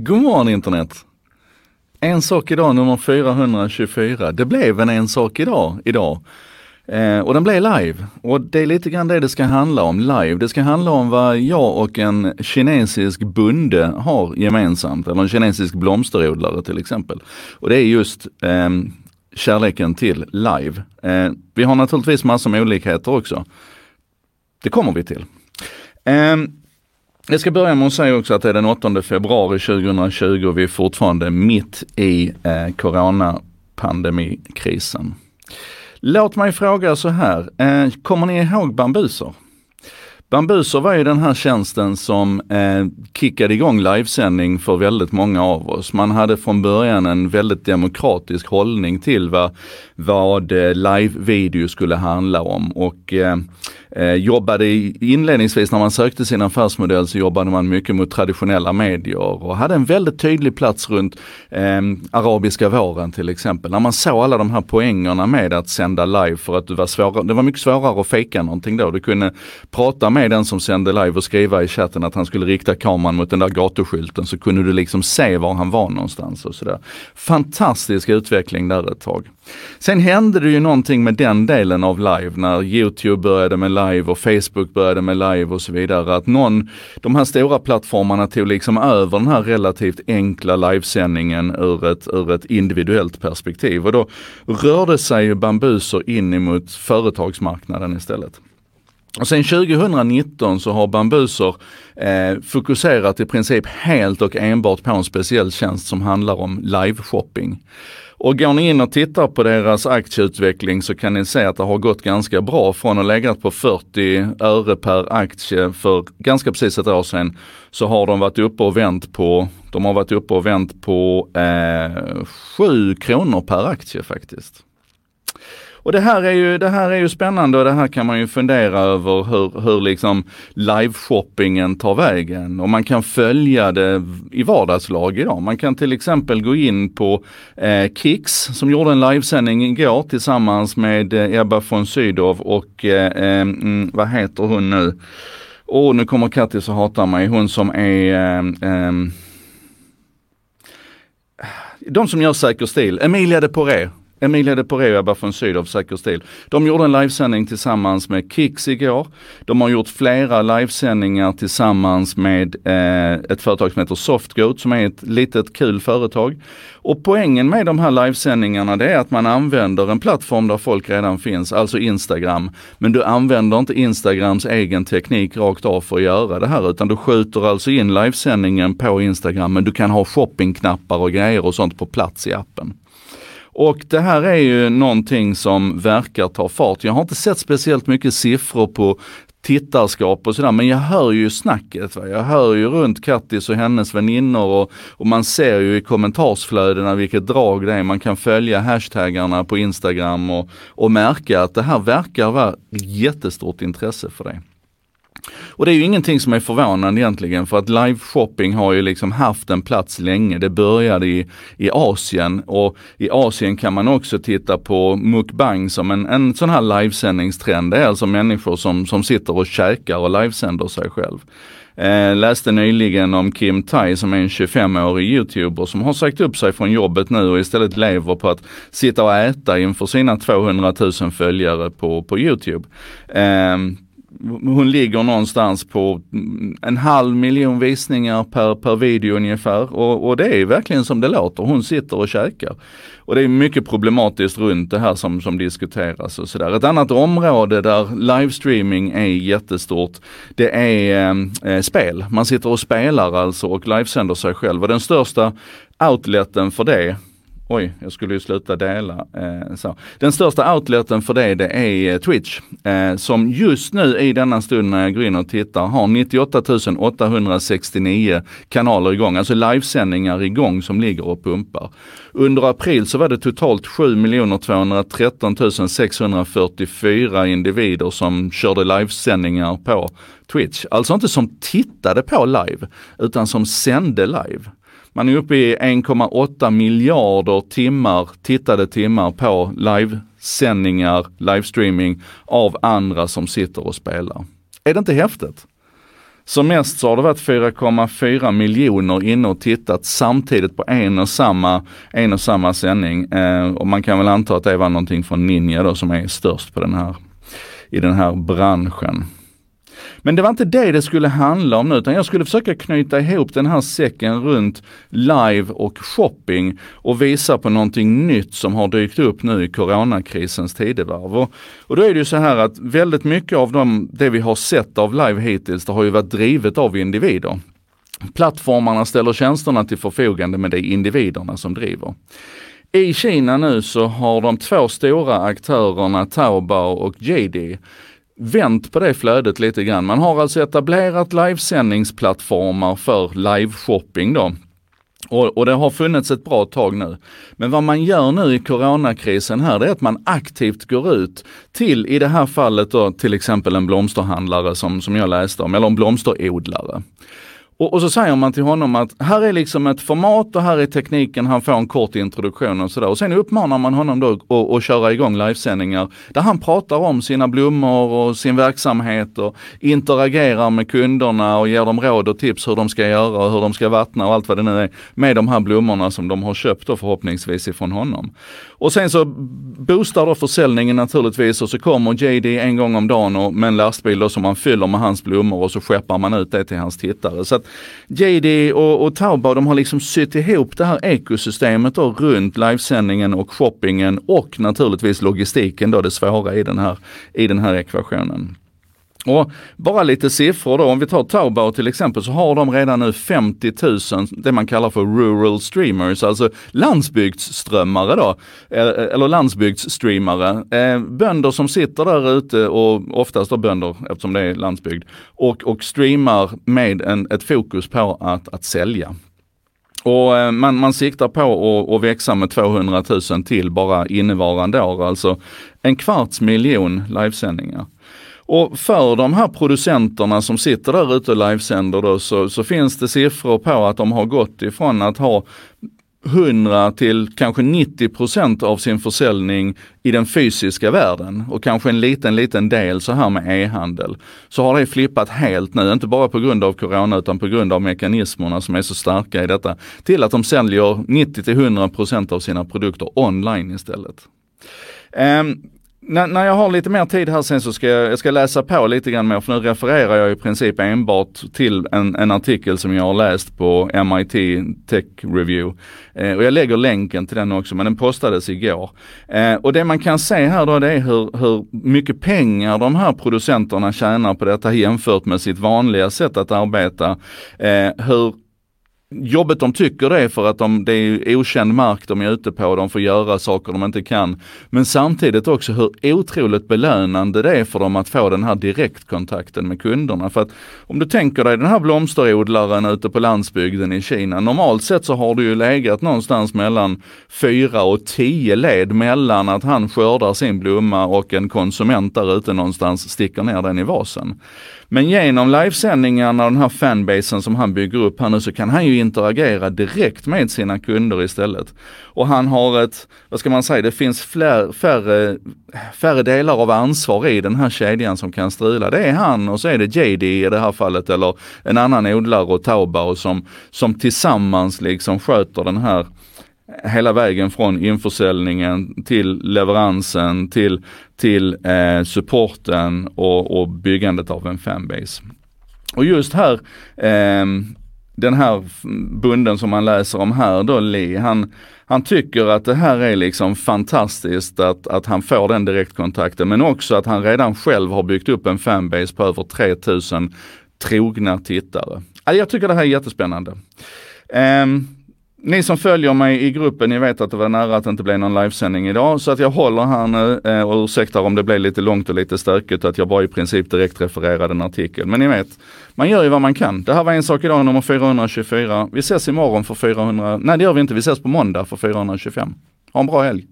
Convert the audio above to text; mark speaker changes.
Speaker 1: God morgon internet! En sak idag nummer 424. Det blev en en sak idag, idag. Eh, och den blev live. Och det är lite grann det det ska handla om, live. Det ska handla om vad jag och en kinesisk bonde har gemensamt, eller en kinesisk blomsterodlare till exempel. Och det är just eh, kärleken till live. Eh, vi har naturligtvis massor med olikheter också. Det kommer vi till. Ehm, jag ska börja med att säga också att det är den 8 februari 2020 och vi är fortfarande mitt i eh, coronapandemikrisen. Låt mig fråga så här, eh, kommer ni ihåg bambuser? Bambuser var ju den här tjänsten som eh, kickade igång livesändning för väldigt många av oss. Man hade från början en väldigt demokratisk hållning till vad, vad eh, live-video skulle handla om och eh, eh jobbade inledningsvis när man sökte sin affärsmodell så jobbade man mycket mot traditionella medier och hade en väldigt tydlig plats runt eh, arabiska våren till exempel. När man såg alla de här poängerna med att sända live för att det var, svåra, det var mycket svårare att fejka någonting då. Du kunde prata med den som sände live och skriva i chatten att han skulle rikta kameran mot den där gatuskylten så kunde du liksom se var han var någonstans och sådär. Fantastisk utveckling där ett tag. Sen hände det ju någonting med den delen av live när Youtube började med live och Facebook började med live och så vidare. Att någon, de här stora plattformarna tog liksom över den här relativt enkla livesändningen ur ett, ur ett individuellt perspektiv. Och då rörde sig ju Bambuser in emot företagsmarknaden istället. Och sen 2019 så har Bambuser eh, fokuserat i princip helt och enbart på en speciell tjänst som handlar om live-shopping. Och går ni in och tittar på deras aktieutveckling så kan ni se att det har gått ganska bra. Från att ha legat på 40 öre per aktie för ganska precis ett år sedan så har de varit uppe och vänt på, de har varit uppe och vänt på eh, 7 kronor per aktie faktiskt. Och det här är ju, det här är ju spännande och det här kan man ju fundera över hur, hur liksom live-shoppingen tar vägen. Och man kan följa det i vardagslag idag. Man kan till exempel gå in på eh, Kicks som gjorde en livesändning igår tillsammans med eh, Ebba von Sydow och eh, eh mm, vad heter hon nu? Och nu kommer Kattis och hatar mig. Hon som är eh, eh, de som gör Säker stil, Emilia de Poré Emilia de Porreba från Sydow Säker Stil. De gjorde en livesändning tillsammans med Kicks igår. De har gjort flera livesändningar tillsammans med eh, ett företag som heter Softgoat som är ett litet kul företag. Och poängen med de här livesändningarna det är att man använder en plattform där folk redan finns, alltså Instagram. Men du använder inte Instagrams egen teknik rakt av för att göra det här utan du skjuter alltså in livesändningen på Instagram men du kan ha shoppingknappar och grejer och sånt på plats i appen. Och det här är ju någonting som verkar ta fart. Jag har inte sett speciellt mycket siffror på tittarskap och sådär, men jag hör ju snacket. Va? Jag hör ju runt Kattis och hennes väninnor och, och man ser ju i kommentarsflödena vilket drag det är. Man kan följa hashtaggarna på Instagram och, och märka att det här verkar vara jättestort intresse för det. Och det är ju ingenting som är förvånande egentligen för att live-shopping har ju liksom haft en plats länge. Det började i, i Asien och i Asien kan man också titta på mukbang som en, en sån här livesändningstrend. Det är alltså människor som, som sitter och käkar och livesänder sig själv. Eh, läste nyligen om Kim Tai som är en 25-årig youtuber som har sagt upp sig från jobbet nu och istället lever på att sitta och äta inför sina 200 000 följare på, på Youtube. Eh, hon ligger någonstans på en halv miljon visningar per, per video ungefär. Och, och det är verkligen som det låter. Hon sitter och käkar. Och det är mycket problematiskt runt det här som, som diskuteras och sådär. Ett annat område där livestreaming är jättestort, det är eh, eh spel. Man sitter och spelar alltså och livesänder sig själv. Och den största outleten för det Oj, jag skulle ju sluta dela. Eh, så. Den största outleten för det, det är eh, Twitch. Eh, som just nu i denna stund när jag går in och tittar har 98 869 kanaler igång, alltså livesändningar igång som ligger och pumpar. Under april så var det totalt 7 213 644 individer som körde livesändningar på Twitch. Alltså inte som tittade på live, utan som sände live. Man är uppe i 1,8 miljarder timmar, tittade timmar på livesändningar, livestreaming av andra som sitter och spelar. Är det inte häftigt? Som mest så har det varit 4,4 miljoner inne och tittat samtidigt på en och samma, en och samma sändning. Eh, och man kan väl anta att det var någonting från Ninja då som är störst på den här, i den här branschen. Men det var inte det det skulle handla om nu, utan jag skulle försöka knyta ihop den här säcken runt live och shopping och visa på någonting nytt som har dykt upp nu i coronakrisens tidevarv. Och, och då är det ju så här att väldigt mycket av dem, det vi har sett av live hittills, det har ju varit drivet av individer. Plattformarna ställer tjänsterna till förfogande men det är individerna som driver. I Kina nu så har de två stora aktörerna Taobao och JD vänt på det flödet lite grann. Man har alltså etablerat livesändningsplattformar för liveshopping då. Och, och, det har funnits ett bra tag nu. Men vad man gör nu i coronakrisen här, det är att man aktivt går ut till, i det här fallet då, till exempel en blomsterhandlare som, som jag läste om, eller en blomsterodlare. Och, och, så säger man till honom att här är liksom ett format och här är tekniken, han får en kort introduktion och sådär. Och sen uppmanar man honom då att, att köra igång livesändningar där han pratar om sina blommor och sin verksamhet och interagerar med kunderna och ger dem råd och tips hur de ska göra och hur de ska vattna och allt vad det nu är med de här blommorna som de har köpt då förhoppningsvis ifrån honom. Och sen så boostar då försäljningen naturligtvis och så kommer JD en gång om dagen och med en lastbil då som man fyller med hans blommor och så skeppar man ut det till hans tittare. Så att JD och, och Taobao de har liksom sytt ihop det här ekosystemet då runt livesändningen och shoppingen och naturligtvis logistiken då det svåra i den här, i den här ekvationen. Och bara lite siffror då, om vi tar Taobao till exempel så har de redan nu 50 000, det man kallar för rural streamers, alltså landsbygdsströmmare då, eh, eller landsbygdsstreamare. Eh, bönder som sitter där ute och oftast då bönder eftersom det är landsbygd och, och streamar med en, ett fokus på att, att sälja. Och eh, man, man siktar på att, att växa med 200 000 till bara innevarande år, alltså en kvarts miljon livesändningar. Och för de här producenterna som sitter där ute och livesänder då, så, så finns det siffror på att de har gått ifrån att ha 100 till kanske 90 procent av sin försäljning i den fysiska världen och kanske en liten, liten del så här med e-handel. Så har det flippat helt nu, inte bara på grund av corona utan på grund av mekanismerna som är så starka i detta, till att de säljer 90 till 100 procent av sina produkter online istället. Um, när, när jag har lite mer tid här sen så ska jag, jag ska läsa på lite grann mer, för nu refererar jag i princip enbart till en, en artikel som jag har läst på MIT Tech Review. Eh, och jag lägger länken till den också, men den postades igår. Eh, och det man kan se här då det är hur, hur mycket pengar de här producenterna tjänar på detta jämfört med sitt vanliga sätt att arbeta. Eh, hur jobbet de tycker det är för att de, det är okänd mark de är ute på, de får göra saker de inte kan. Men samtidigt också hur otroligt belönande det är för dem att få den här direktkontakten med kunderna. För att om du tänker dig den här blomsterodlaren ute på landsbygden i Kina, normalt sett så har du ju legat någonstans mellan fyra och tio led mellan att han skördar sin blomma och en konsument där ute någonstans sticker ner den i vasen. Men genom livesändningarna och den här fanbasen som han bygger upp här nu så kan han ju interagera direkt med sina kunder istället. Och han har ett, vad ska man säga, det finns fler, färre, färre delar av ansvar i den här kedjan som kan strula. Det är han och så är det JD i det här fallet eller en annan odlare och Taobao som, som tillsammans liksom sköter den här hela vägen från införsäljningen till leveransen till, till eh, supporten och, och byggandet av en fanbase. Och just här, eh, den här bunden som man läser om här då, Lee, han, han tycker att det här är liksom fantastiskt att, att han får den direktkontakten, men också att han redan själv har byggt upp en fanbase på över 3000 trogna tittare. Jag tycker det här är jättespännande. Um, ni som följer mig i gruppen, ni vet att det var nära att det inte blev någon livesändning idag. Så att jag håller här nu eh, och ursäktar om det blev lite långt och lite stökigt att jag bara i princip direkt refererade en artikel. Men ni vet, man gör ju vad man kan. Det här var en sak idag, nummer 424. Vi ses imorgon för 400, nej det gör vi inte, vi ses på måndag för 425. Ha en bra helg!